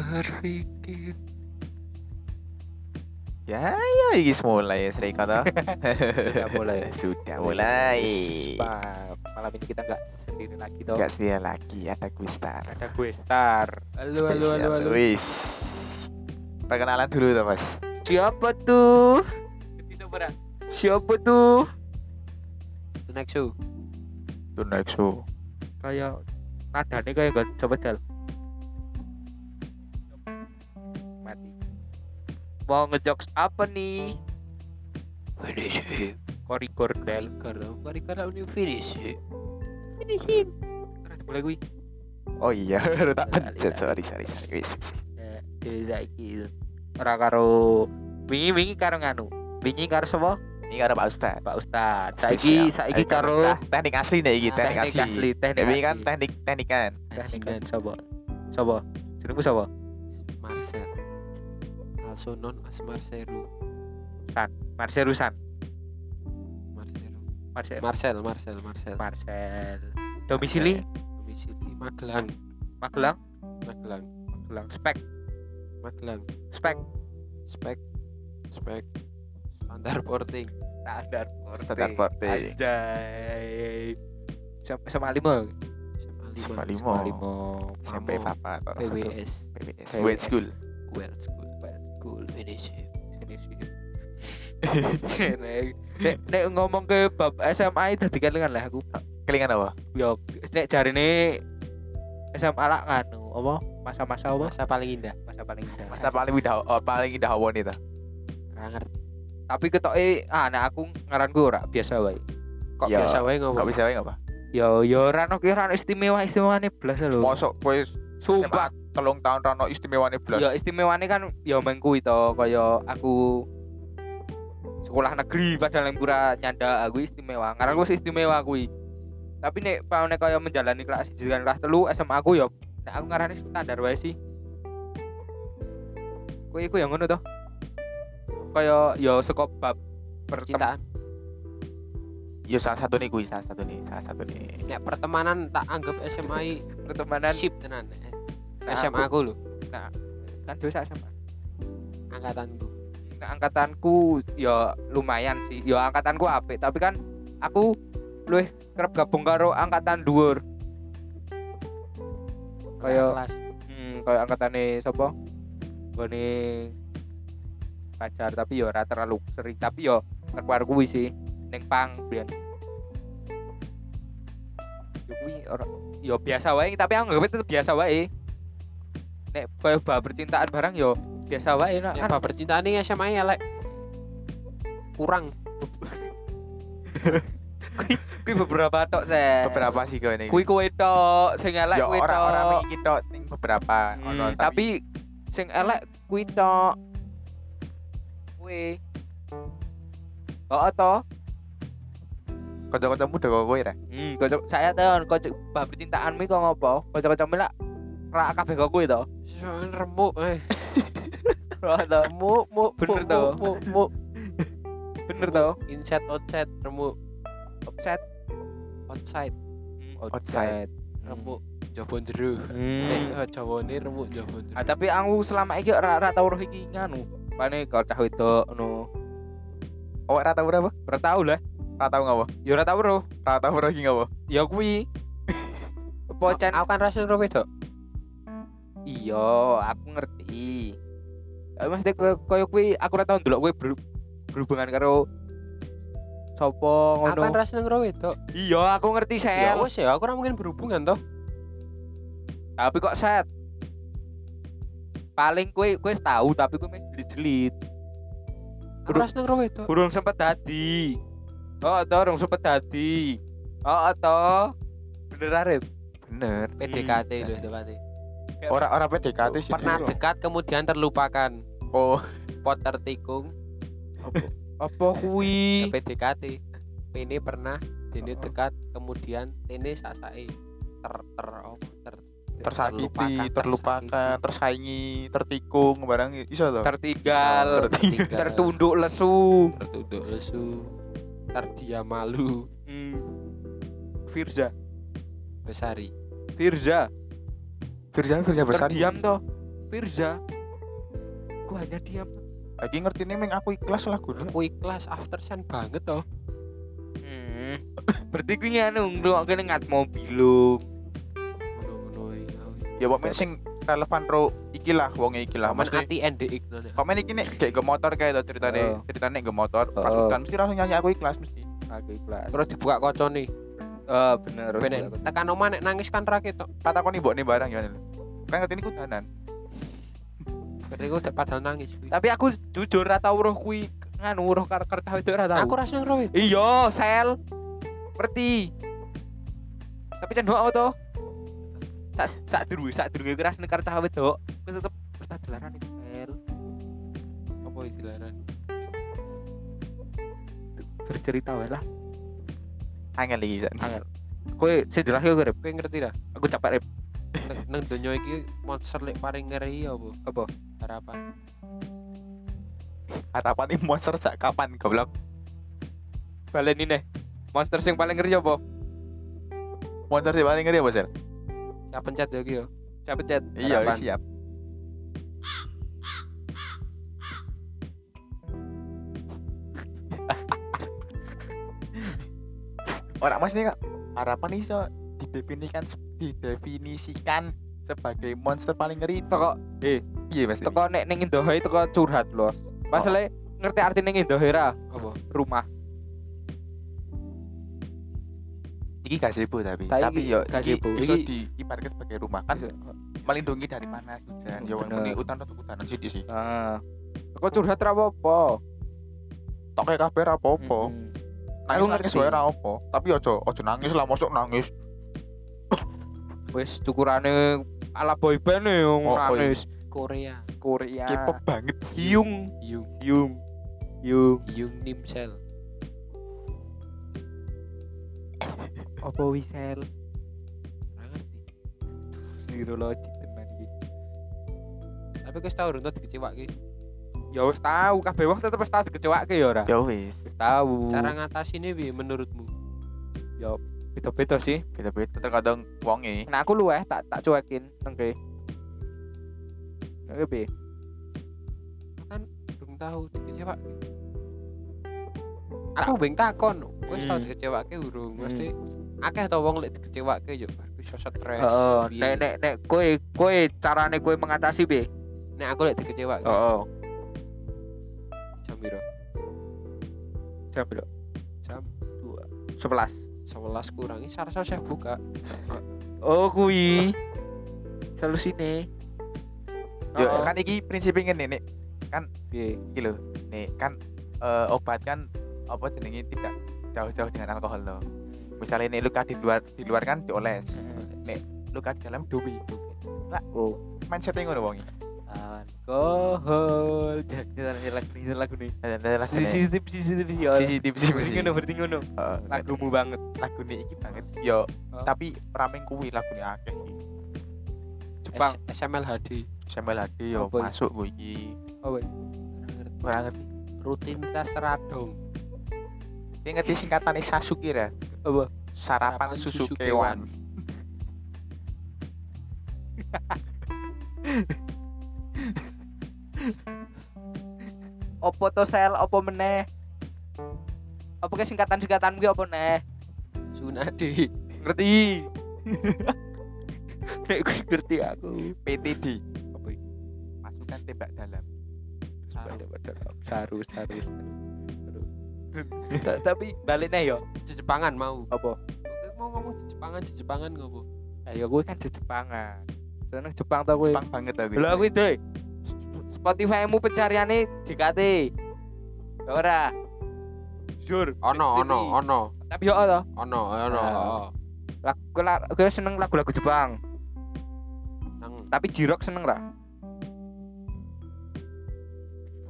berpikir Ya, ya iki mulai Sri kata. Sudah mulai. Sudah mulai. Ma- malam ini kita nggak sendiri lagi toh Enggak sendiri lagi, ada Gustar. ada gue star halo halo halo Spesial. halo Wis. Perkenalan dulu tuh, Mas. siapa tuh itu berat siapa tuh next show Tuh next show. kayak nadanya kayak gak coba dal mau ngejokes apa nih? Finish him. Korigor del. Karena karena ini finish him. Finish him. Terus mulai gue Oh iya, baru tak pencet. Sorry, sorry, sorry. Wis, wis. jadi saiki. Ora karo wingi wingi karo nganu. Wingi karo sapa? Ini karo Pak Ustad. Pak Ustad saiki saiki karo teknik asli nih iki, teknik, teknik asli. teknik Tapi kan asli. teknik teknikan. teknik Anjingan sapa? Sapa? Jenengmu sapa? Marcel also known as Marcelo Marcelusan Marcelo Marcel. Marcel Marcel Marcel. Marcel. Domisili? Domisili. Magelang. Magelang? Magelang. Magelang. Spek. Magelang. Spek. Spek. Spek. Standar porting standar Standar porting. Anjay. Sama sama lima. Sama SMA 5 lima. lima. Sampai atau PWS PWS. Wait school. well school Cool. finish him. Nek nek ngomong ke bab SMA tadi kelingan lah aku. Kelingan apa? Yo nek jarine SMA lah nganu apa? Masa-masa apa? masa paling indah Masa paling indah. Masa paling indah oh, paling indah awon itu. Ngerti Tapi ketoke ah nek aku ngaranku ora biasa wae. kok Ya, biasa wae ngomong bisa wae apa? Yo yo ora ki ora ono istimewa istimewanya blas lho. Mosok kowe Sumpah telung tahun rano istimewane blas. Ya istimewane kan ya mengku itu kaya aku sekolah negeri padahal yang pura nyanda aku istimewa. Karena aku istimewa kuwi. Tapi nek paune kaya menjalani kelas 1 dan kelas 3 SMA aku ya nek aku ngarani standar wae sih. Kowe iku yang ngono toh. Kaya ya saka bab pertem cintaan Ya salah satu nih kuwi, salah satu nih, salah satu nih. nek pertemanan tak anggap SMA pertemanan sip tenan. Nah, SMA aku lho kan dosa SMA. angkatanku Nah, angkatanku ya lumayan sih. Ya angkatanku apik, tapi kan aku luwih kerep gabung karo angkatan dhuwur. Kayak kelas hmm, kayak angkatane sapa? Gone pacar tapi ya ora terlalu sering tapi ya keluar kuwi sih ning pang biyen. Ya kuwi ora ya biasa wae tapi aku nganggep tetep biasa wae. Nek koyo bab percintaan barang ya biasa wae nek kan bab percintaan ini SMA elek kurang kuwi beberapa tok se. Beberapa sih kowe ini. kuwi kowe tok sing elek ya orang-orang tok. iki tok ning beberapa Hmm, ono tapi sing elek kuwi tok. Kuwi. Oh to. kanca-kancamu udah kowe ra. Hmm, kocok saya tahu kocok bab percintaanmu kok ngopo? Kocok-kocok milak ra kabeh kok kuwi to. Remuk eh to. remuk muk Bener muk, toh. muk muk Bener to. inside outside remuk outside Hmm, Outside. remuk jabon jero Hmm. nek eh, jawane remuk jabon Ah, jero tapi aku selama iki ora ora tau roh iki nganu. Pane kok cah wedok ngono. Oh, ora tau berapa? Ora tau lah. Ora tau ngapa? Ya ora tau roh. Ora tau ora iki ngapa? Ya kuwi. Pocen aku kan rasanya roh wedok Iya, aku ngerti. Tapi maksudnya koyo kuwi aku ora tau ndelok kowe ber- berhubungan karo sapa ngono. rasanya roh wedok Iya, aku ngerti ya sel. wes ya aku ora mungkin berhubungan toh Tapi kok set. Paling kowe kowe tahu tapi kowe meh jelit-jelit. rasanya roh wedok Burung sempet dadi. Oh, to urung sempet dadi. Oh, to. Bener arep. Bener. PDKT lho tepatnya Ora ora PDKT sih. pernah dekat kemudian terlupakan. Oh, pot tertikung Apa? Kuwi? PDKT. Ini pernah ini dekat kemudian ini sasai ter ter apa? Ter tersakiti, terlupakan, tersaingi, tertikung barang iso to. Tertinggal, tertinggal. Tertunduk lesu. tertunduk lesu. Terdiam malu. Hmm. Firza, besari. Firza, Firza Firza besar. terdiam toh. Firza ku hanya diam lagi ngerti nih meng aku ikhlas lagu aku ikhlas after sun banget toh hmm. berarti gue nganu ngrungokne ngat mobil lu ngono-ngono ya pokoknya sing relevan pro iki lah wonge iki lah mesti ati NDX Nek. komen iki nek kayak ke motor kayak to ceritane Oh. ceritane ke motor pas Oh. udan mesti langsung nyanyi aku ikhlas mesti aku ikhlas terus dibuka nih oh bener bener. Tekan oma nek nangis kan rakit tok kata kau nih mbok nih barang lho kan ngerti ini kudanan ketika udah padahal nangis tapi aku jujur rata uruh kui nganu uruh kar kertas itu rata aku rasa ngerawit iya sel. Ngerti tapi can doa to? Sak sak dulu sak dulu keras nih kertas wedok aku tetep kertas dolaran itu sel. Apa istilahnya bercerita wae lah angel iki bisa angel. Kowe sing jelas kowe rep kowe ngerti dah aku capek rep nang, donya iki monster lek paling ngeri apa? Apa? Harapan. Harapan ini monster sak kapan goblok? Baleni nih monster sing paling ngeri apa? Monster sih paling ngeri apa sel siapa pencet lagi yo siapa chat iya Harapan. siap orang mas ini kak harapan iso didefinisikan didefinisikan sebagai monster paling ngeri. Teko eh iya mas? teko nek ning Indohoe teko curhat los masalah ngerti arti ning Indohoe ra? Apa? Rumah. Iki gazebo tapi. Tapi tapi yo gazebo. iki iso diibaratkan sebagai rumah. Kan melindungi dari panas hujan. Ya Bener. ini hutan atau hutan. Sih sih nah teko curhat ra apa-apa? Tok kabeh ra apa-apa. Mm-mm. Nangis Aku nangis ngerti. wae ra apa. Tapi ojo ojo nangis lah masuk nangis. Wis cukurane ala boyband yang iya. nangis. Korea. Korea. K-pop banget Hyung. Yung Hyung. Hyung. Yung Nimsel apa wisel ora ngerti. Zero logic tenan iki. Tapi kau tahu runtuh dikecewake ya wis tahu kabeh wong tetep wis tau dikecewake ya ora? Ya wis. Tahu cara ngatasinnya bi menurutmu? Beda-beda sih. Beda-beda. Terkadang wonge. Nah aku luweh tak tak cuekin nengke. Nengke piye? Belum tahu dikecewake aku beng takon wis tau Hmm. dikecewake urung Hmm. mesti akeh to wong lek dikecewake yo iso stres heeh. nek nek nek kowe kowe carane kowe mengatasi piye? Nek aku lek dikecewake heeh jam piro jam berapa jam 11 11 kurangi sarasa saya buka. Oh kuwi solusine yo Heeh. kan iki prinsipnya ngene nek piye iki lho. Nek kan eh, obat kan apa jenenge tidak jauh-jauh dengan alkohol loh misalnya ini luka di luar di luar kan dioles. Nek luka di dalam dobi oh. mindsetnya ngono wonge alkohol. Jangan lagu nih lagu nih. CCTV CCTV ya CCTV berarti ngono berarti ngono lagumu banget. lagu ini iki banget. Yo Oh. tapi rameng kuwi lagu ini akeh. Iki Jepang SML HD Samuel Hadi yo Apa? masuk gue iki. Oh ora ngerti. Rutinitas radong. Ki ngerti singkatane Sasuke ra? Apa? Sarapan susu kewan opo to sel? Opo meneh? Apa ke singkatan singkatan ki opo neh Sunadi ngerti? Nek gue ngerti aku. PTD apa pasukan tembak dalam. Saru. saru saru. Ta- tapi baliknya yo Jepangan mau. Apa? Mau ngomong Jepangan Jepangan ngopo? Ayo gue kan Jepangan. Seneng Jepang tau gue Jepang banget aku Lah kuwi deh. Spotify-mu pencariannya JKT. Ya Ora. Jujur. ono ono ono Tapi yo to. ono ono Ah. Lagu gue seneng lagu-lagu Jepang. nang Tapi Jirok seneng ra?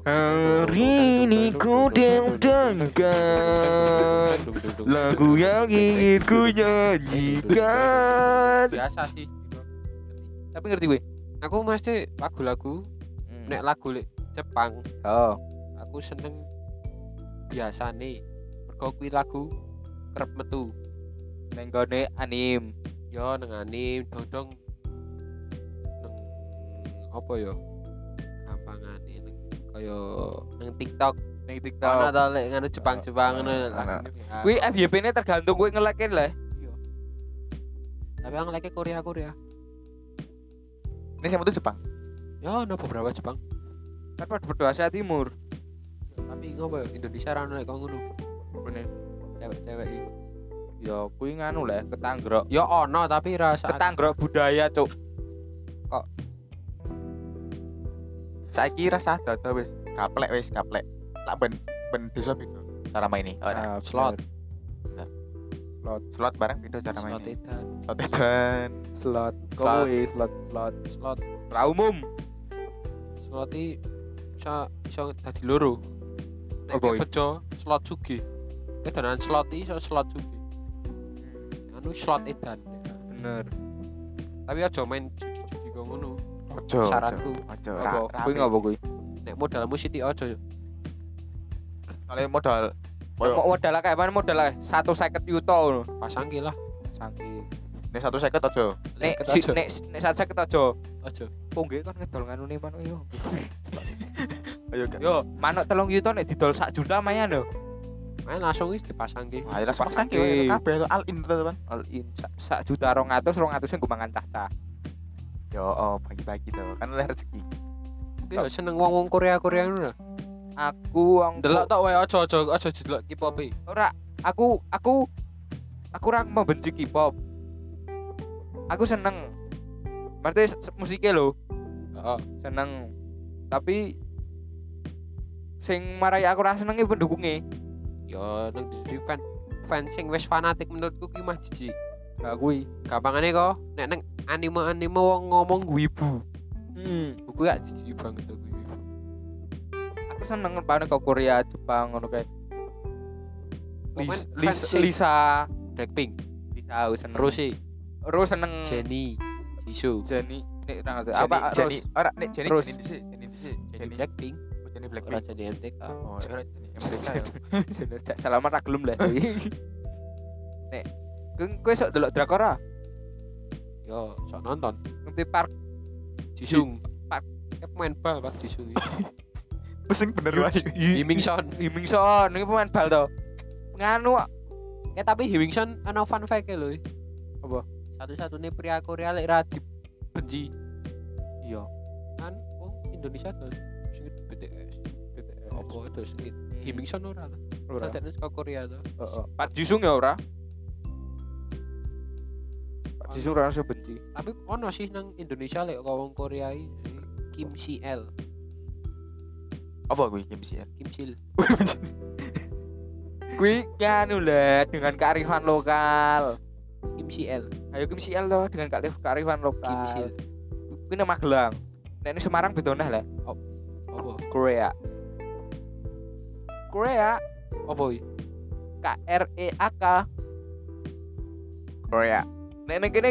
Hari ini ku diundangkan lagu yang ingin ku nyanyikan. biasa sih Tapi ngerti gue? aku mesti lagu-lagu nek lagu lek Jepang Oh, aku seneng biasa nih mergo kuwi lagu kerep metu neng gone anim. yo neng anim dong-dong neng apa ya gampangane ning kaya ning TikTok ono TikTok. to lek ngono Jepang-Jepang ngono Ono. lah. Kuwi FYP ne tergantung kuwi ngelekin lah. Iya. Tapi lagi Korea Korea. Ini siapa tuh Jepang? Ya ono beberapa Jepang. Kan pada berdua Asia Timur. Tapi ngopo ya Indonesia ra ono lek kok ngono. Bener. Cewek-cewek iki. Ya kuwi nganu lah ketanggrok. Ya ono tapi rasa Ketanggrok budaya, Cuk. Saiki rasa ada tuh wis gaplek wis gaplek. Lah ben ben desa beda cara main ini. Oh, nah. Ah, slot. bener. slot bareng beda cara main slot edan. Slot edan. slot. Slot. Kowe slot slot. Slot Ra umum. Slot iki bisa bisa dadi loro. Nek iki? bejo slot sugih. Kedanan slot iki slot sugih. Anu slot edan. Bener. Tapi aja main judi-judi kok ngono. Ojo. Syaratku. Ojo. Apa? Kuwi ngopo kuwi? Nek modalmu Siti aja. Soalnya modal Mau modal kayak mana modal satu seket yuto ngono. Pasang ki lah. Sangki. ini satu seket. Nek aja. nek nek satu seket aja. aja. Pungge kan ngedol nganu nih manuk yo. Ayo kan. Yo, manuk telung yuto nek didol sak juta mayan lho. Main langsung wis dipasang ki. Ayo langsung Pasang ki kabeh all in teman. All in sak, sak juta 200 200 sing gue mangan cah-cah. Yo oh bagi-bagi tuh kan oleh rezeki. Ki yo seneng wong-wong Korea-Korea ngono lah. Aku wong Delok tok wae aja aja aja delok K-pop e. ora aku aku aku ora membenci K-pop. Aku seneng. Berarti musiknya lho, Heeh. seneng. Tapi sing marai aku ora seneng iki pendukungnya. Yo nang di fan fan sing wis fanatik menurutku ki mah jijik. Nah, kuwi. Gampangane kok nek nang anime-anime wong ngomong wibu. Hmm. Kuwi gak jijik banget aku wibu. Aku seneng paling ke Korea, Jepang ngono kayak. Pokoknya Lis, fans Lis, Lisa, Blackpink, Lisa aku seneng. Rose, Rose seneng. Jennie, Jisoo, Jenny, nek ora ngerti. Apa Rose? ora nek. Jenny dhisik, Jenny dhisik. Jennie Jenny Blackpink, oh, Jenny ora Blackpink. Jennie MTK. Oh, ora Jenny MTK ya. Cak salaman ra gelem lah. nek kowe kowe sok delok drakor ah? Yo sok nonton. Ngerti Park Jisung, Pak. Kayak pemain bal Pak Jisung. Pusing bener wae. Himing Son. Himing Son, ini pemain bal to. Nganu. Eh tapi Himing Son ana fun fact lho. Apa? Satu-satunya pria Korea lek ra dibenci Iya. kan wong Indonesia tuh sing BTS. Apa itu sing Himing Son ora lah. Ora. Salah satu Korea tuh. Heeh. Pak Jisung ya ora. Pak Jisung ora iso benci. Tapi ono sih nang Indonesia lek kok wong Korea iki Kim CL, Apa kuwi game sih? Kim Sil. Kuwi nganu lah dengan kearifan lokal. Kim CL, Ayo Kim CL to dengan kearif- kearifan Kim lokal. Sil. Kuwi nang Magelang. Nek ini Semarang bedonah lah. Apa? Korea. Korea Apa iki? K R E A K. Korea. Nek nek kene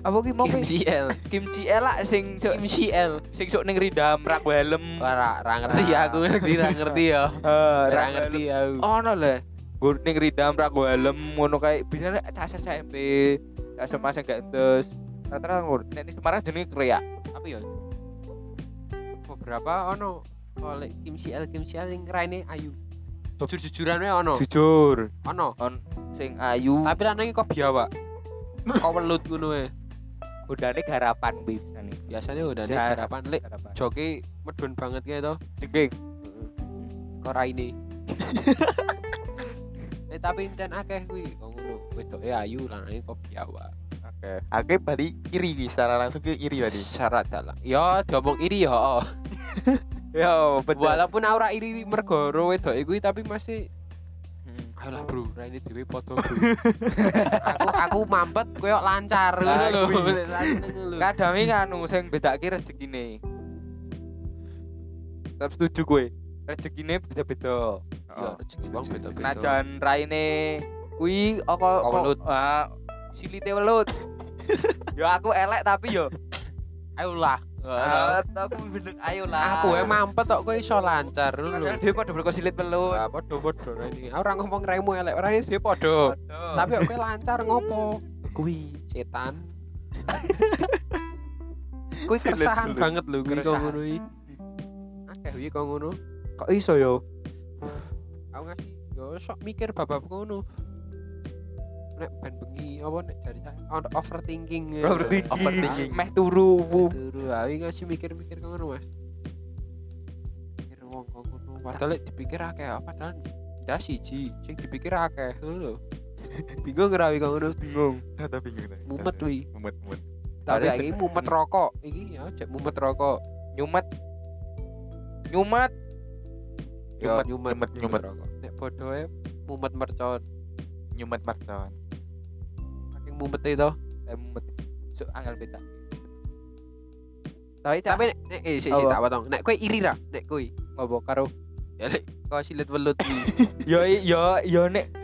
apa ki mau Kim ki? CL. Kim CL lah sing sok Kim CL. sing sok ning ridam rak helm. Ora ora ngerti ya aku ngerti ra ngerti ya. Eh, rak ngerti aku. ono le gue ning ridam rak helm ngono cah cah SMP cah SMA sing gak endes rata-rata ngono nek ning Semarang jenenge Korea Tapi ya beberapa ono oleh Kim CL Kim CL yang raine ayu. Jujur-jujuran wae ono. jujur Ono. on sing ayu Tapi lanang kok biawak. Kok welut ngono wae. udane garapan kuwi biasane Biasanya udah nih harapan lek garapan joki medun banget kayak to. jengking Kok raine. Eh tapi enten akeh kuwi kok ngono. Wedoke ayu lanange kok biawak. Oke Oke, berarti iri secara langsung ke iri berarti. Syarat dalah. Ya diomong iri ya. oh. yo betul Walaupun aura iri mergo ro wedoke kuwi tapi masih Hmm. Ayolah bro, raine dhewe padha bro. aku aku mampet koyo lancar ngono lho. Lancar ngono lho. kadang iki anu sing bedake rezekine tetap setuju gue rezekine beda-beda Ya rezeki beda-beda. senajan raine kuwi apa Kok kok- welut. ah silite welut ya aku elek tapi yo Ayolah. Ah, aku bener ayo lah Aku wae mampet kok kowe iso lancar lho. Padahal dia pada berkosilit welut Ah, padha-padha raine. Ora ngomong remu elek, ora ini dhewe padha. Tapi kok lancar ngopo? kuwi Setan. kuwi keresahan banget lho kuwi kok ngono iki. Akeh kuwi kok ngono. Kok iso yo? Aku ngasih yo sok mikir bab-bab ngono. Nek ben bengi apa nek jari saya overthinking. ya. Overthinking. Overthinking. Meh turu. wu. Turu awi ngasih mikir-mikir kok ngono Mas. Mikir wong kok ngono. Padahal dipikir akeh padahal ndas siji sing dipikir akeh lho. Bingung rawi kok ngono. Bingung. Rada bingung. Mumet wi. Mumet, mumet. Tapi iki mumet rokok. Iki ya cek mumet rokok. Nyumet. Nyumet. Yo Nyumet, nyumet nyumet, nyumet. rokok. Nek bodohe mumet mercon. Nyumet mercon. Mumet itu. Eh, mumet. So angel beta. Tapi Tapi nek nek eh sik sik tak potong. Nek kowe iri ra? Nek kowe. ngopo karo Ya lek kau silet welut yo yo yo nek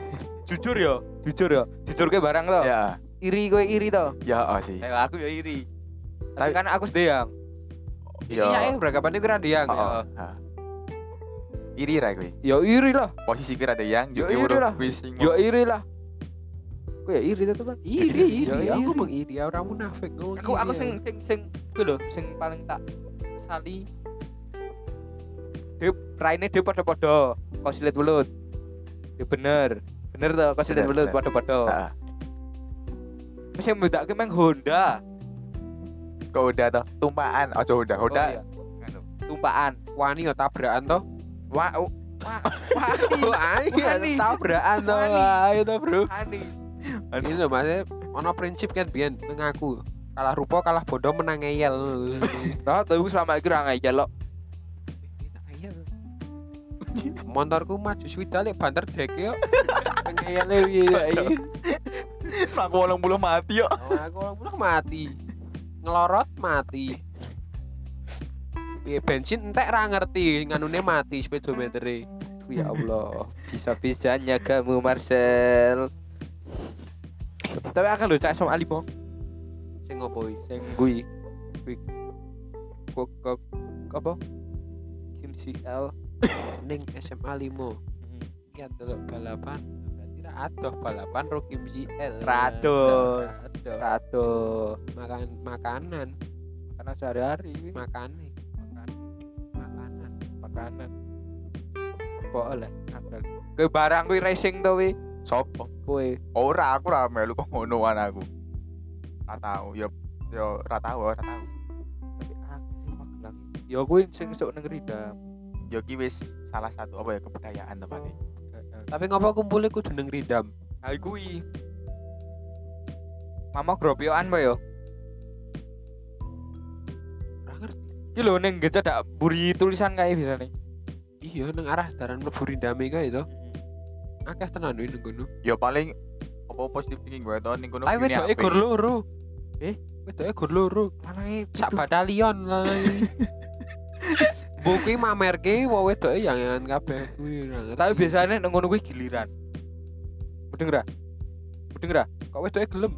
jujur yo, jujur yo. Jujur ke barang to. Ya, Iri kowe iri to. ya oh sih. Eh, aku yo iri. Tapi kan aku sedang. Ya. Iya, eh beranggapannya gue radiang. Oh. Ha. Iri ra kuwi. Yo iri lah. Posisi kuwi rada yang Yo, iri lah. Yo iri lah. Kowe ya iri to teman. Iri, Ya, iri. Aku iri. mengiri orang munafik Aku aku iri, sing sing sing kuwi lho, sing paling tak sesali. Dia raine dia padha-padha. Kau silet welut. Ya bener. Bener to, kau silet Bener, welut bener. padha-padha. Heeh. Mesti mbedake meng Honda. Kok udah toh tumpaan. Ojo udah, Oh, udah. iya. Tumpaan. Wani yo tabrakan toh. Wah, oh, wah, wani, Oh, Wani. tabrakan. Wani. Ayo toh, Bro. wani. Ini lho Mas, ono prinsip kan biyen mengaku kalah rupa kalah bodoh menang ngeyel. Tahu tahu selama iki ra ngeyel lo. Motorku maju swida lek banter dek yo. Ngeyele piye ya iki. Aku 80 mati yo. Oh, aku orang pulang mati. Ngelorot mati. Piye bensin entek ra ngerti nganune mati speedometere. Ya Allah, bisa-bisanya kamu Marcel. Tapi akan lo cak sama Ali Bong. Sing ngopo iki? Sing kui, kui, kok kok apa? Kim CL. Ning SMA 5. Lihat delok balapan. Berarti ra adoh balapan Rokim CL. Rado. Rado. Rado. Makan makanan, Karena sehari-hari makan makanan. makanan. Boleh, akal. Kowe barang kuwi racing to. Sopo? Kowe Ora, aku ra melu kok ngonoan aku. Ra tau, yo yo ra tau, ora tau. tapi aku sing magelang. Ya kuwi sing sok nang Rida. Yo ki wis salah satu apa ya kebudayaan paling. Tapi ngopo kumpulnya kudu nang Rindam? Ha kuwi. Mama gropioan apa yo? Ora ngerti. Iki lho ning gece dak buri tulisan kae bisa nih. Iya nang arah daran mlebu Rindame kae to. Akeh tenan kuwi nang kono. Yo paling apa positif thinking gue to ning kono. Tapi wedoke gor loro. Eh? Wedoke gor loro. Lanange sak batalion lanang. Buki mamerke wong wedoke yangan kabeh kuwi ngerti. Tapi biasanya nang ngono kuwi giliran. Mudeng ra? Mudeng ra? kok wedoke gelem.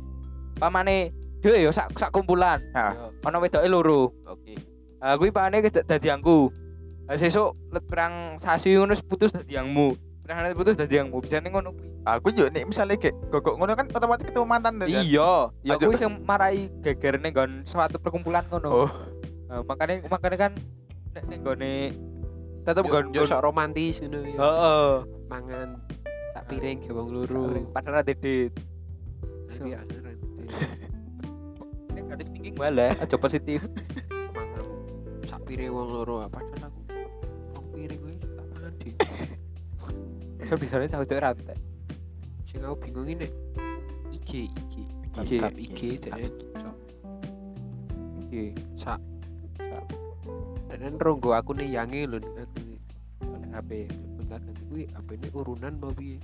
Pamane dhewe yo sak sak kumpulan. Yo, Ana wedoke loro. Oke. Ah kuwi pakane ke- dadi angku. Lah sesuk let perang sasi ngono putus dadi angmu. Perang putus dadi angmu. Bisa ning ngono kuwi. Aku yo nek misalnya kayak gogok ngono kan otomatis ketemu mantan tuh. kan? Iya, ya kuwi sing marai geger ning nggon suatu perkumpulan ngono. Oh. Nah, makanya makanya kan nek ning gone tetep nggon yo sok romantis ngono ya. Heeh. Mangan sak piring ge wong loro. Padahal ada dit. Tapi akhirnya Negatif thinking malah aja positif. mangan sak piring wong loro apa padahal aku wong piring kuwi tak mangan tahu itu rantai. Sing aku bingung ini IG IG. IG. IG sok Iki. sak dene ronggo aku nih yange lho ning aku nih. HP. Bentakan kuwi apane urunan mau piye?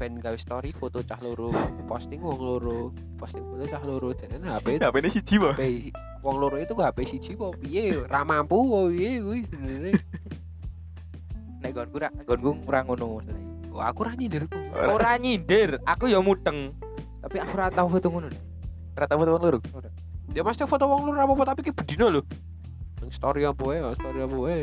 Ben gawe story foto cah loro, posting wong loro, posting foto cah loro dan HP HP ini siji wae. HP wong loro itu HP siji apa piye? Ra mampu apa piye kuwi sebenarnya. Nek gonku ra ora ngono. Oh, aku ra nyindir kok. Ora nyindir, aku ya mudeng. Tapi aku ora tau foto ngono. Ora tau foto loro. Ya mesti foto wong loro apa tapi ki bedino lho. Story apa wae, story apa wae.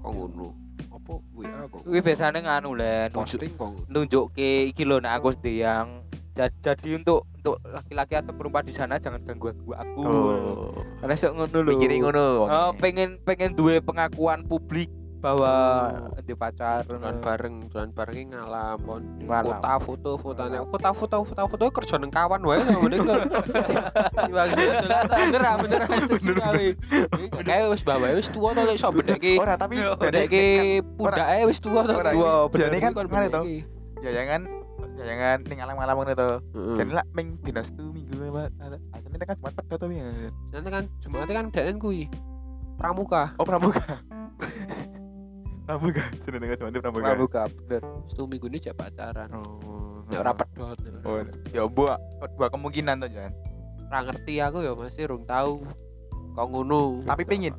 Kok ngono? Apa WA kok? Kuwi biasane nganu le Posting kok nunjukke iki lho nek aku sedang Ja- jadi untuk untuk laki-laki atau perempuan di sana jangan ganggu aku aku Oh. karena sok ngono lho Mikirin ngono. oh, pengen pengen duwe pengakuan publik bahwa Oh. di pacar Dolan bareng, dolan bareng ngalam, Ngalam. foto foto fotone, foto foto foto foto kerja neng kawan wae lho. Tiba dolan bener bener bener. Kayak wis bawa wis tuwa to lek iso bedekke Ora tapi bedekke pundake wis tuwa to. Ora, Tua, Jadi kan to? bedekke. Ya jangan ya jangan ning alam-alam ngono to. Dan lah ming dinas tu minggu apa? Asline kan cuma pedot tapi ya. Nanti kan Jumat kan denen kuwi. Pramuka. Oh pramuka. Pramuka. Seneng dengan cuma pramuka. pramuka bener Setu minggu ini pacaran. Oh. Nek ora pedot. Oh, ya buat dua kemungkinan tuh jangan. Ora ngerti aku ya masih rung tahu. Kok ngono. Tapi pengen.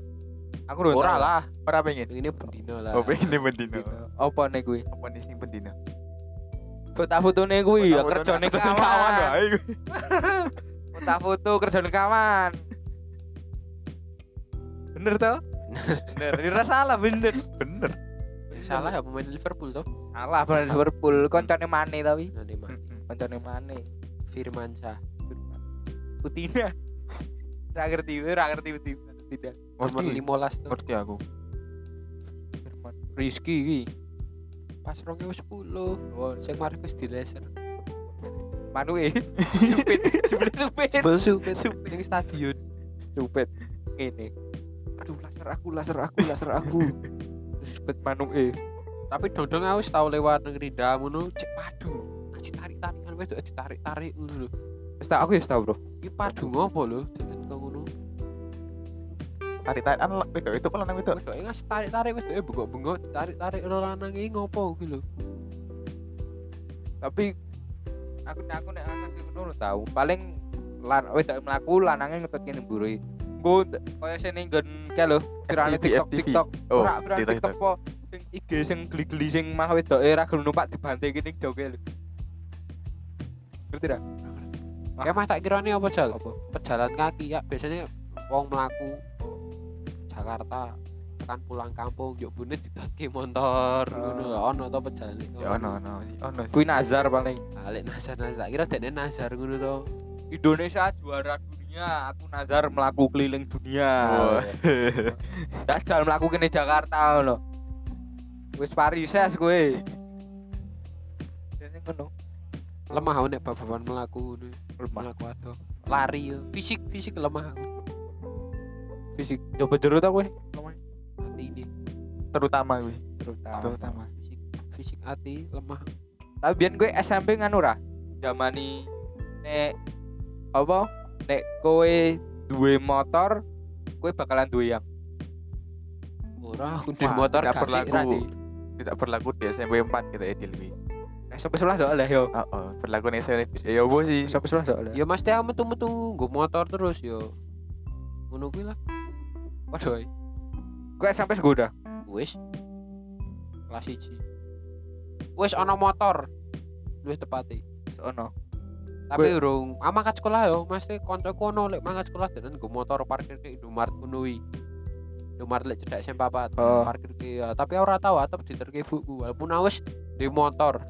aku udah ora lah. Ora pengen. Ini bendino lah. Oh pengen nih bendino. apa nih gue Apa nih sing bendino? foto-foto nih gue ya kerjane kawan kuwi. foto-foto kerjane kawan bener toh bener ini salah bener Bener. Salah ya pemain Liverpool toh. salah pemain Liverpool koncone Mane tapi Nanti mah koncone Mane Firman Syah. Putina Ra ngerti, ra ngerti Putina tidak. Nomor. 15 tuh. Ngerti aku. Firman. Rizky iki. Pas 2010. Oh, Sing mari wis di laser. Manu e. Supit, supit, supit. Supet ning stadion. Supit. Ini. Aduh, laser aku, laser aku, laser aku. Supit Manu e. Tapi dong-dong aku wis tau lewat nang Rinda ngono cek padu. Ngaji tarik-tarikan wis ditarik-tarik ngono lho. Wis tak aku ya wis tau, Bro. Iki padu ngopo lho denen kok ngono. Tarik-tarikan wedok itu pelan wedok. Wedoke ngasih tarik-tarik wedoke bengok-bengok ditarik-tarik karo lanang iki ngopo lho. Tapi aku aku nek aku ngono tahu. Paling lan wedok mlaku lanange ngetut kene mburi. Nggo kaya sene nggon kae lho, virane FTV, TikTok FTV. TikTok. Oh, Ora virane TikTok, TikTok po sing IG sing geli-geli sing malah wedoke ra gelem numpak dibanting kene joge lho. Ngerti ra? Kayak mah tak kirane apa jal? Apa? Pejalan kaki ya biasanya wong mlaku Jakarta tekan pulang kampung yuk bune didotke motor ngono lho ono to pejalan iki. Ya ono ono ono. Kuwi Nazar paling. Alik Nazar Nazar tak kira dene Nazar ngono to. Indonesia juara dunia, aku Nazar melaku keliling dunia. Tak jalan melaku kene Jakarta ngono. Wis parises kowe. Dene ngono. Lemah aku nek ngono. Lemah Mlaku adoh. Lari. Fisik fisik lemah aku. fisik. Coba jero ta kowe? Hati ini Terutama gue. Terutama. Terutama. fisik fisik hati lemah. Tapi biyen kowe SMP nganu ra? Zamani nek apa? Nek kowe duwe motor, kowe bakalan duwe yang Ora aku Wah, motor tidak berlaku. Rani. Tidak berlaku di SMP 4 kita Edil gue. Nek sampai sebelah soalnya yo. Oh, oh, berlaku nih SMP. Ya apa sih? Sampai sebelah soalnya. Ya mesti aku metu-metu nggo motor terus yo. Ngono kuwi lah. Ae. Kowe SMP segoda. Wis. Kelas 1. Wis ana motor. Luwih tepate. Ono. Tapi urung ah, mangkat sekolah yo, mesti koncoku ono lek mangkat sekolah dan nggo motor parkir ke Indomaret kuwi. Indomaret lek cedak SMP 4. Oh. Parkir ke ya, tapi ora tau atep diterke ibuku walaupun awis di motor.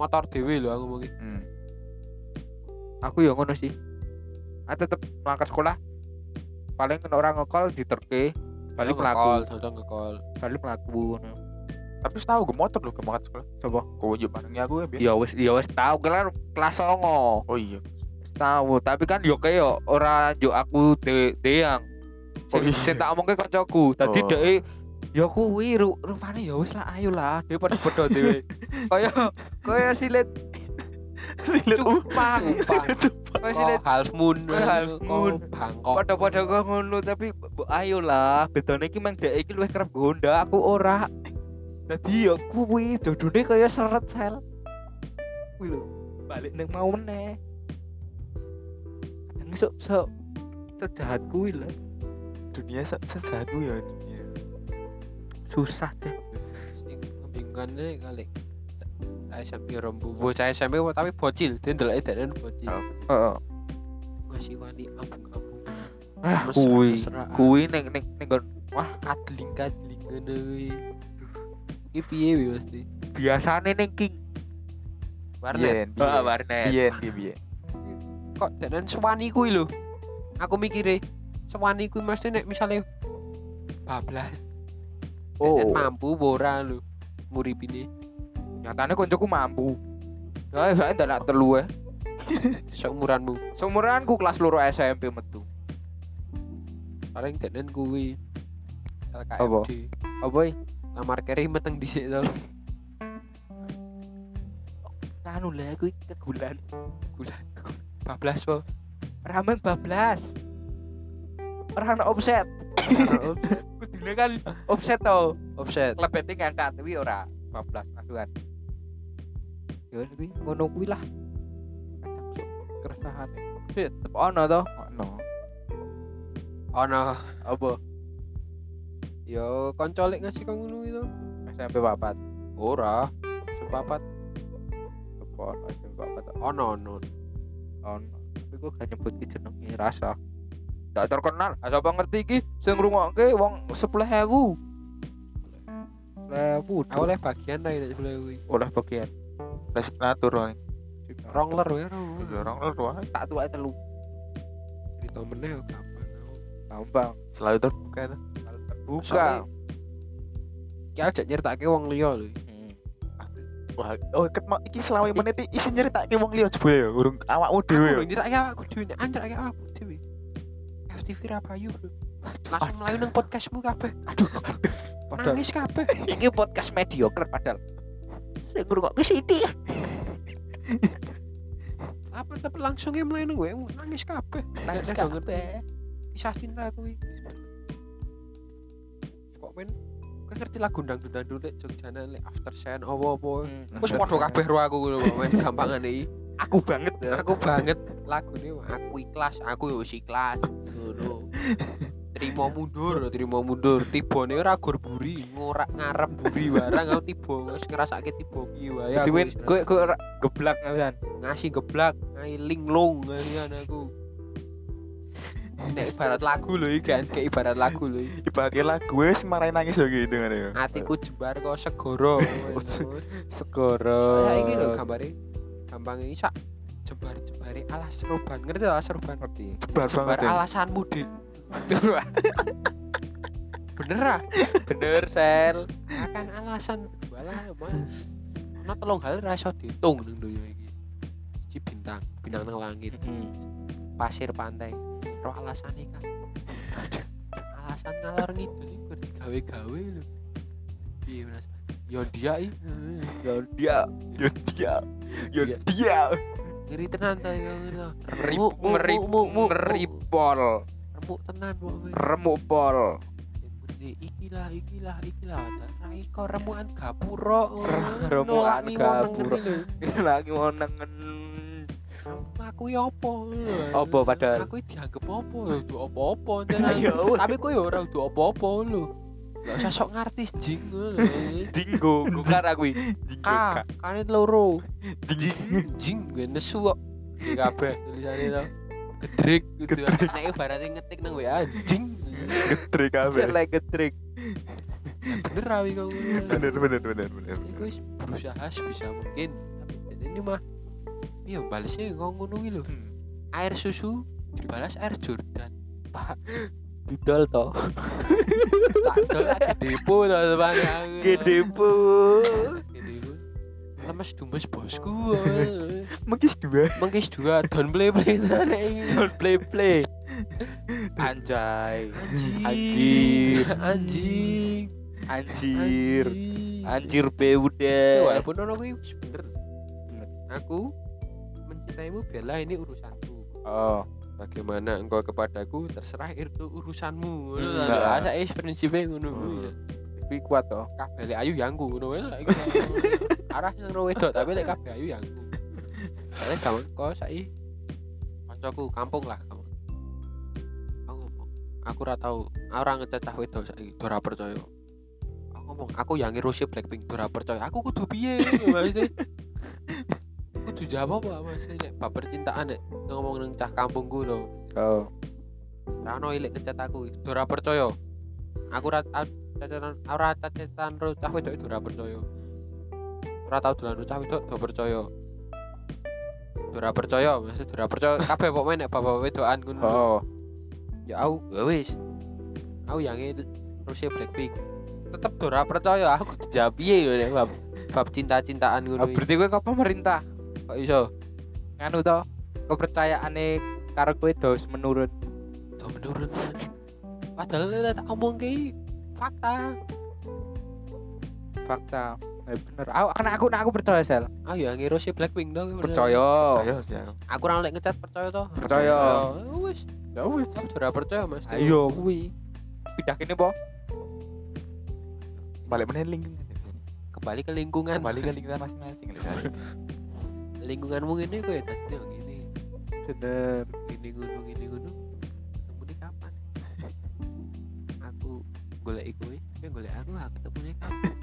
Motor dhewe lho aku ngomongin. Hmm. aku ya ngono sih aku tetep mangkat sekolah paling kena orang ngekol diterke balik ngekol, melaku dodong ngekol. balik melaku ngono Tapi wis tahu gue motor loh ke mangkat sekolah. coba Kau unjuk barengnya aku ya biar. ya wis ya wis tahu kan kelas songo Oh iya. wis tahu tapi kan yo kayak ora yo aku de deyang Oh, iya. sing tak omongke kancaku dadi Oh. dhek ya kuwi ru, rupane ya wis lah ayo lah dhewe pada padha dhewe kaya kaya silet Silet cupang kaya silet half moon. Half moon. Bangkok. pada-pada kok ngono tapi ayo lah bedane iki mang dhek iki luwih kerep Honda aku ora dadi ya kuwi jodone kaya seret sel. Kuwi lho balik ning mau meneh. Kadang sok sok sejahat kuwi lho. Dunia se sejahat gue ya dunia. susah deh Sing membingungkannya kali. Cah SMP rombo bocah SMP tapi bocil. Dia ndelok denen bocil. Oh. heeh. Masih wani ambung-ambung ah kuwi. mesraan. kuwi ning ning ning nggon. Kadling kadling kuwi iki piye wi mesti biasane ning king warnet biyen. warnet. Biyen, biyen, biyen. kok dan sewani kuwi lho aku mikire sewani kuwi mesti nek misale bablas Oh, oh. mampu apa ora lho nguripine nyatane koncoku mampu. Ya, saya ndak telu eh. seumuranmu Seumuranku kelas loro SMP metu. paling denen kuwi Apa? LKMD Apa iki? Lamar keri meteng dhisik to Anu lah aku kegulan. bulan bablas po Rameng bablas. Ora ana offset. Kudune kan offset to. offset Klebete ngangkat kuwi ora bablas masukan. Ya kuwi ngono kuwi lah. Keresahan. Tetep ono to. Ono. ono Apa? Yo kanca lek ngasih kang ngono itu. SMP papat. ora. Sepapat Apa ono SMP papat? ono ono ono tapi gue gak nyebut ki jenenge rasa. Gak terkenal. Ah siapa ngerti iki? Sing ngrungokke wong 10.000 lewu aku oleh bagian lah nek sebelah kuwi oleh bagian. Les natur wae. rongler wae Orang lu wae. tak tua telu. Cerita meneh gampang. Gampang. Selalu terbuka tuh. Buka. Ki aja nyeritake wong liya lho. Hmm. Wah, oh ket mau iki selawe menit iki isi nyeritake wong liya jebule ya, urung awakmu dhewe ya. aku nyeritake awakku dhewe nyeritake awakku dhewe. FTV Rapayu bro langsung melayu nang podcastmu kabeh. Aduh padahal nangis kabeh. Ini podcast mediocre padahal. Sing ngrungokke sithik apa tapi langsungnya melayu nang gue nangis kabeh. Nangis kabeh. kisah cinta kuwi kok men kowe ngerti lagu dangdut dangdut lek Jogjana lek after sen apa-apa. Hmm. wis padha kabeh ro aku lho men gampangane. Iki aku banget. Ya aku banget. Lagune aku ikhlas aku yo ikhlas. Ngono. Terima mundur terima mundur. Tibone ora gur buri ngorak ngarep buri barang. Aku tiba wis ngrasake tiba piye wae aku gue ora geblak kan ngasih geblak ngai linglung ngasihan aku nek ibarat lagu lho iki kan kayak ibarat lagu lho iki. Ibaratnya lagu wis marahin nangis lho gitu kan ya. atiku jembar kok segoro. Segoro. Saya iki lho gambare gampang iki sak jembar jembare alas seruban ngerti alas seruban ngerti. Bar jembar banget ya. alasanmu dik bener ah bener sel. Akan alasan. Walah mas ono telung hal ra iso diitung ning donya iki. Siji bintang bintang nang langit pasir pantai ro alasane kan alasan ngalor ngidul iku digawe-gawe lho. Piye mas? Yo dia ya dia Yo dia. Yo Dia. ngiri tenan ta yo ngerip, ngeripol remuk tenan remuk pol. Ikilah ikilah ikilah. Rai kok remukan gapura Ra- remukan gapura. lagi mau nengen aku ya apa? Apa padahal? aku dianggap apa? Ya itu apa-apa Ya wes. tapi kok ya ora itu apa-apa lho. Gak usah sok ngartis jing lho. Dinggo gukar aku K kane loro. Jing. jing gue nesu kok. Kabeh tulisane to. Gedrik gitu. Nek ibaratnya ngetik nang WA jing. Getrik kabeh. jelek getrik bener rawi kok Bener bener bener bener. Wis berusaha sebisa mungkin. Tapi ini mah iya balesnya kok ngono iki lho. Air susu dibalas air Jordan didol to tak dol lagi depo to teman gede bu depo. Lemes dumes bosku. Mengkis dua. mengkis dua don play play tenan iki don't play play. Anjay. Anjir. anjing. Anjir. Anjir be Sih, udah walaupun ono kuwi wis bener Bener. aku mencintaimu biarlah ini urusanku. Oh. Bagaimana engkau kepadaku terserah itu urusanmu. Ngono Hmm, nah. asa is prinsipnya ngono kuwi. Hmm. tapi kuat to kabeh lek ayu yangku ngono wae lah iki. arah nang ro wedok tapi lek kabeh ayu yangku soalnya gampang kok saiki kancaku kampung lah kamu aku ngomong aku ora tau ora ngececah wedok saiki ora percaya. Aku ngomong aku yang ngirusi Blackpink ora percaya. Aku kudu piye? Maksudnya kudu jawab apa maksudnya bab percintaan nek. Ngomong nang cah kampungku lho. Oh. Ra ono ilik ngecat aku, ora percaya. Aku ora cacetan ora cacetan ro cah wedok itu ora percaya. Ora tau dolan ro cah wedok do percaya. ora percaya maksud ora percaya. Kabeh pokoknya nek bapak wedokan ngono. Oh. Ya aku ya wis. Aku yang Rusia Blackpink. Tetep ora percaya aku dijawab piye lho nek bab bab cinta-cintaan ngono iki. berarti kowe kok pemerintah kok iso? Nganu to? Kepercayaane karo kowe dos menurun do menurun padahal lek tak omong ki fakta. Fakta. Eh, bener. Aku karena aku aku percaya sel. Ah ya ngira Rusia Blackpink dong percaya. Ayo, ya. aku ora lek ngecat percaya toh Percaya. Ya wis. Ya wis. Aku ora percaya Mas. Ayo kuwi. Pindah kene po. Balik meneh lingkungan. kembali ke lingkungan. Kembali ke lingkungan masing-masing. lingkunganmu ini kok ya tadi gini. Bener. Gini gunung gini gunung. Ketemu di kapan? Aku golek iku kowe golek aku aku ketemu di kapan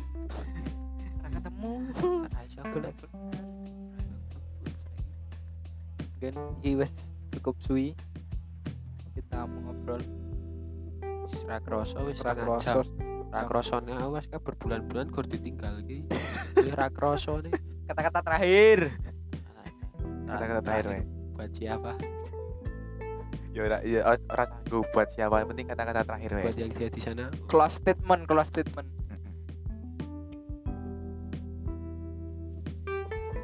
ketemu. Iso golek kan wis cukup suwi. Kita mau ngobrol. Wis ra kroso wis setengah jam. kroso ra krosone aku wis kan berbulan-bulan gur ditinggal iki. Wis ra kroso nih kata-kata terakhir Kata-kata terakhir, weh. buat siapa? Ya ora ya ora- ora sanggup buat siapa, yang penting kata-kata terakhir, buat yang dia di sana. Close statement close statement.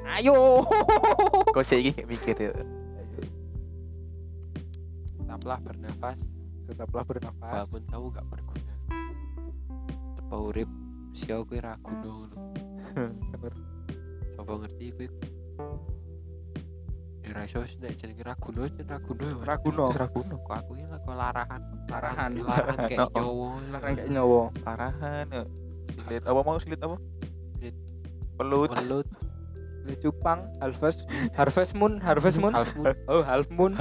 Ayo. Kok sih iki mikir ya. tetaplah bernafas. Tetaplah bernafas. Walaupun kamu gak berguna. Tepa urip sio kowe ra guna ngono? Bener. Sapa ngerti kowe ya, Mas. Ra guna. Wis ra guna kok aku ini kok larahan Larahan. larahan kayak Oh. nyawa larang kayak nyawa Parahan. ya. Silit apa mau silit apa? Silit. Pelut. Pelut, Lu cupang harvest harvest moon harvest moon half moon oh half moon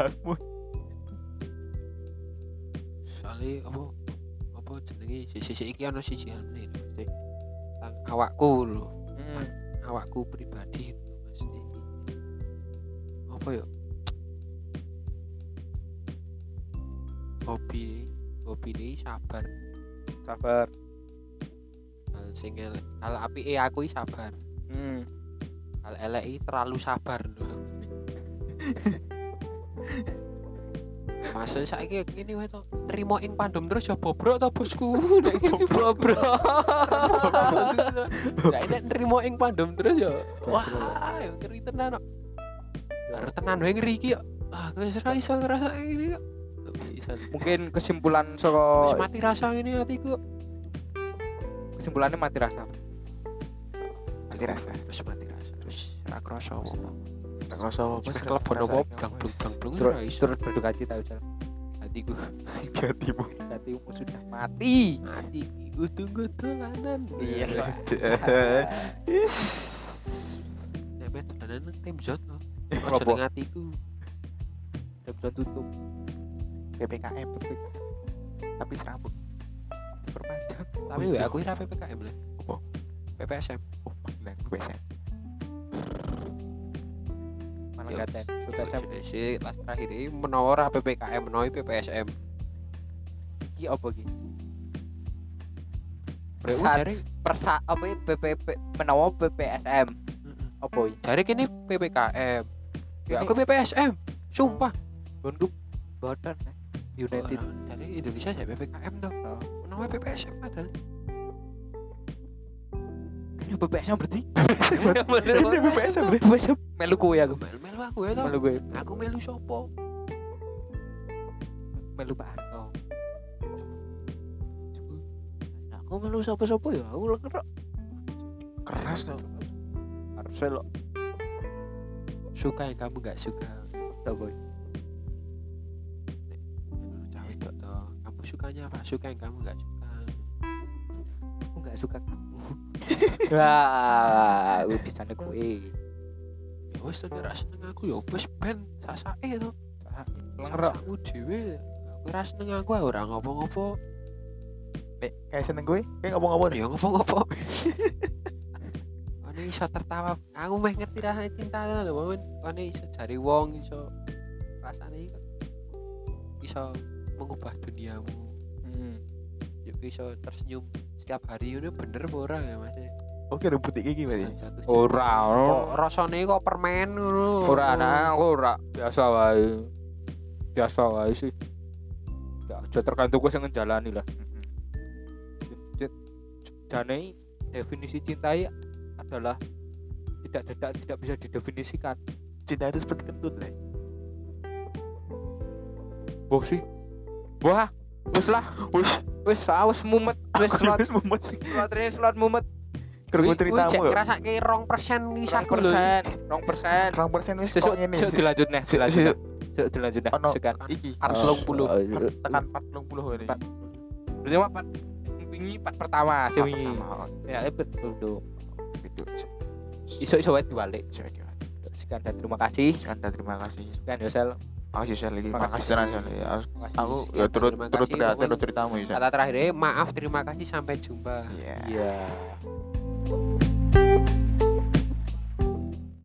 soalnya apa apa jenenge sisi iki ana sisi mesti tang awakku lho Hmm. awakku pribadi apa ya hobi hobi ini sabar. Sabar. Hal sing hal apike aku iki sabar. Hmm. hal elek terlalu sabar lho Maksudnya saiki ngene wae to, nrimo ing pandem terus ya bobrok to bosku. Nek ngene bro Maksudnya, Nek nek nrimo ing pandem terus ya. Wah, ya ngeri tenan. Harus tenan wae ngeri iki ya. Ah, kowe wis ra iso ngrasa ngene kok. Mungkin kesimpulan Wis saka mati rasa ngene atiku. kesimpulannya mati rasa Mati rasa. Wis mati rasa. Wis ra krasa. Tak ngerasa Wis kelebon blang-blung turut ra iso. turut berduka cita Ucal Atiku Jatimu. hatimu sudah mati mati utung dolanan. Iya. Nek met dolanan nang tim to. Apa? Ojo ning atiku. jam jam tutup PPKM. Tapi serambut. perpanjang Tapi Oh, iya. aku ora PPKM lah. Apa? PPSM. Oh, panggilan gue BSM. mana Yo. katen PPSM Si kelas terakhir ini menawa ora PPKM menawa PPSM. iki apa iki jare persa apa ya, PPP menawa PPSM apa iki jare kene PPKM. Ya aku PPSM. Sumpah. Gonku bodan eh. United Jadi Indonesia ya PPKM dong. Oh. Menawa PPSM padahal. Ini PPSM berarti Ini BSM, Bre. PPSM melu kowe aku Melu-melu aku ya melu kowe Aku melu sopo? melu Pak Harto aku melu sapa-sapa ya aku kero Keras tuh. harus lo Suka yang kamu gak suka. sapa Aduh, Cawe tok toh. Kamu sukanya apa? Suka yang kamu gak suka. aku nggak suka kamu wah aku bisa kowe Ya wis to nek ra seneng aku ya wis ben sasake to. lengero Sakmu dhewe. Aku ra seneng aku ora ngopo-ngopo. Kayak seneng gue, kayak nih. Ya ngopo-ngopo. Iso tertawa. Aku meh ngerti rasane cinta lho, momen. Kone iso jari wong iso rasane iku iso mengubah duniamu. hmm. Yuk iso tersenyum setiap hari itu bener apa ora ya Mas? Oke, iki berarti. Jatuh cinta. ora Kok rasane kok permen ngono. ora nah aku ora biasa wae biasa wae sih ya aja tergantung gue yang ngejalani lah jane definisi cinta ya adalah tidak tidak tidak bisa didefinisikan Cinta itu seperti kentut lah. boh sih wah wis lah Wis, wis ah, wis mumet wis slot wis mumet slot ini slot mumet Kerungu ceritamu ya. ngrasake 2% kisah rong persen rong persen Rong persen wis sesuk ngene. sesuk dilanjut nih dilanjut sesuk- dilanjut nih iki. Harus 20. oh, Tekan 40 ini. Empat. Berarti mah part wingi part pertama sih wingi. Ya, betul dong. Gitu. Iso-iso wae diwalik. Cek ya. Sekian dan terima kasih. Anda terima kasih. Sekian Yosel. Makasih Sel iki. Makasih. Tenan Sel. Ya, Aku- Sekian, ya turut terima turut kasih, pokoknya. lo ceritamu ya. Kata terakhir maaf terima kasih sampai jumpa. Iya. Iya.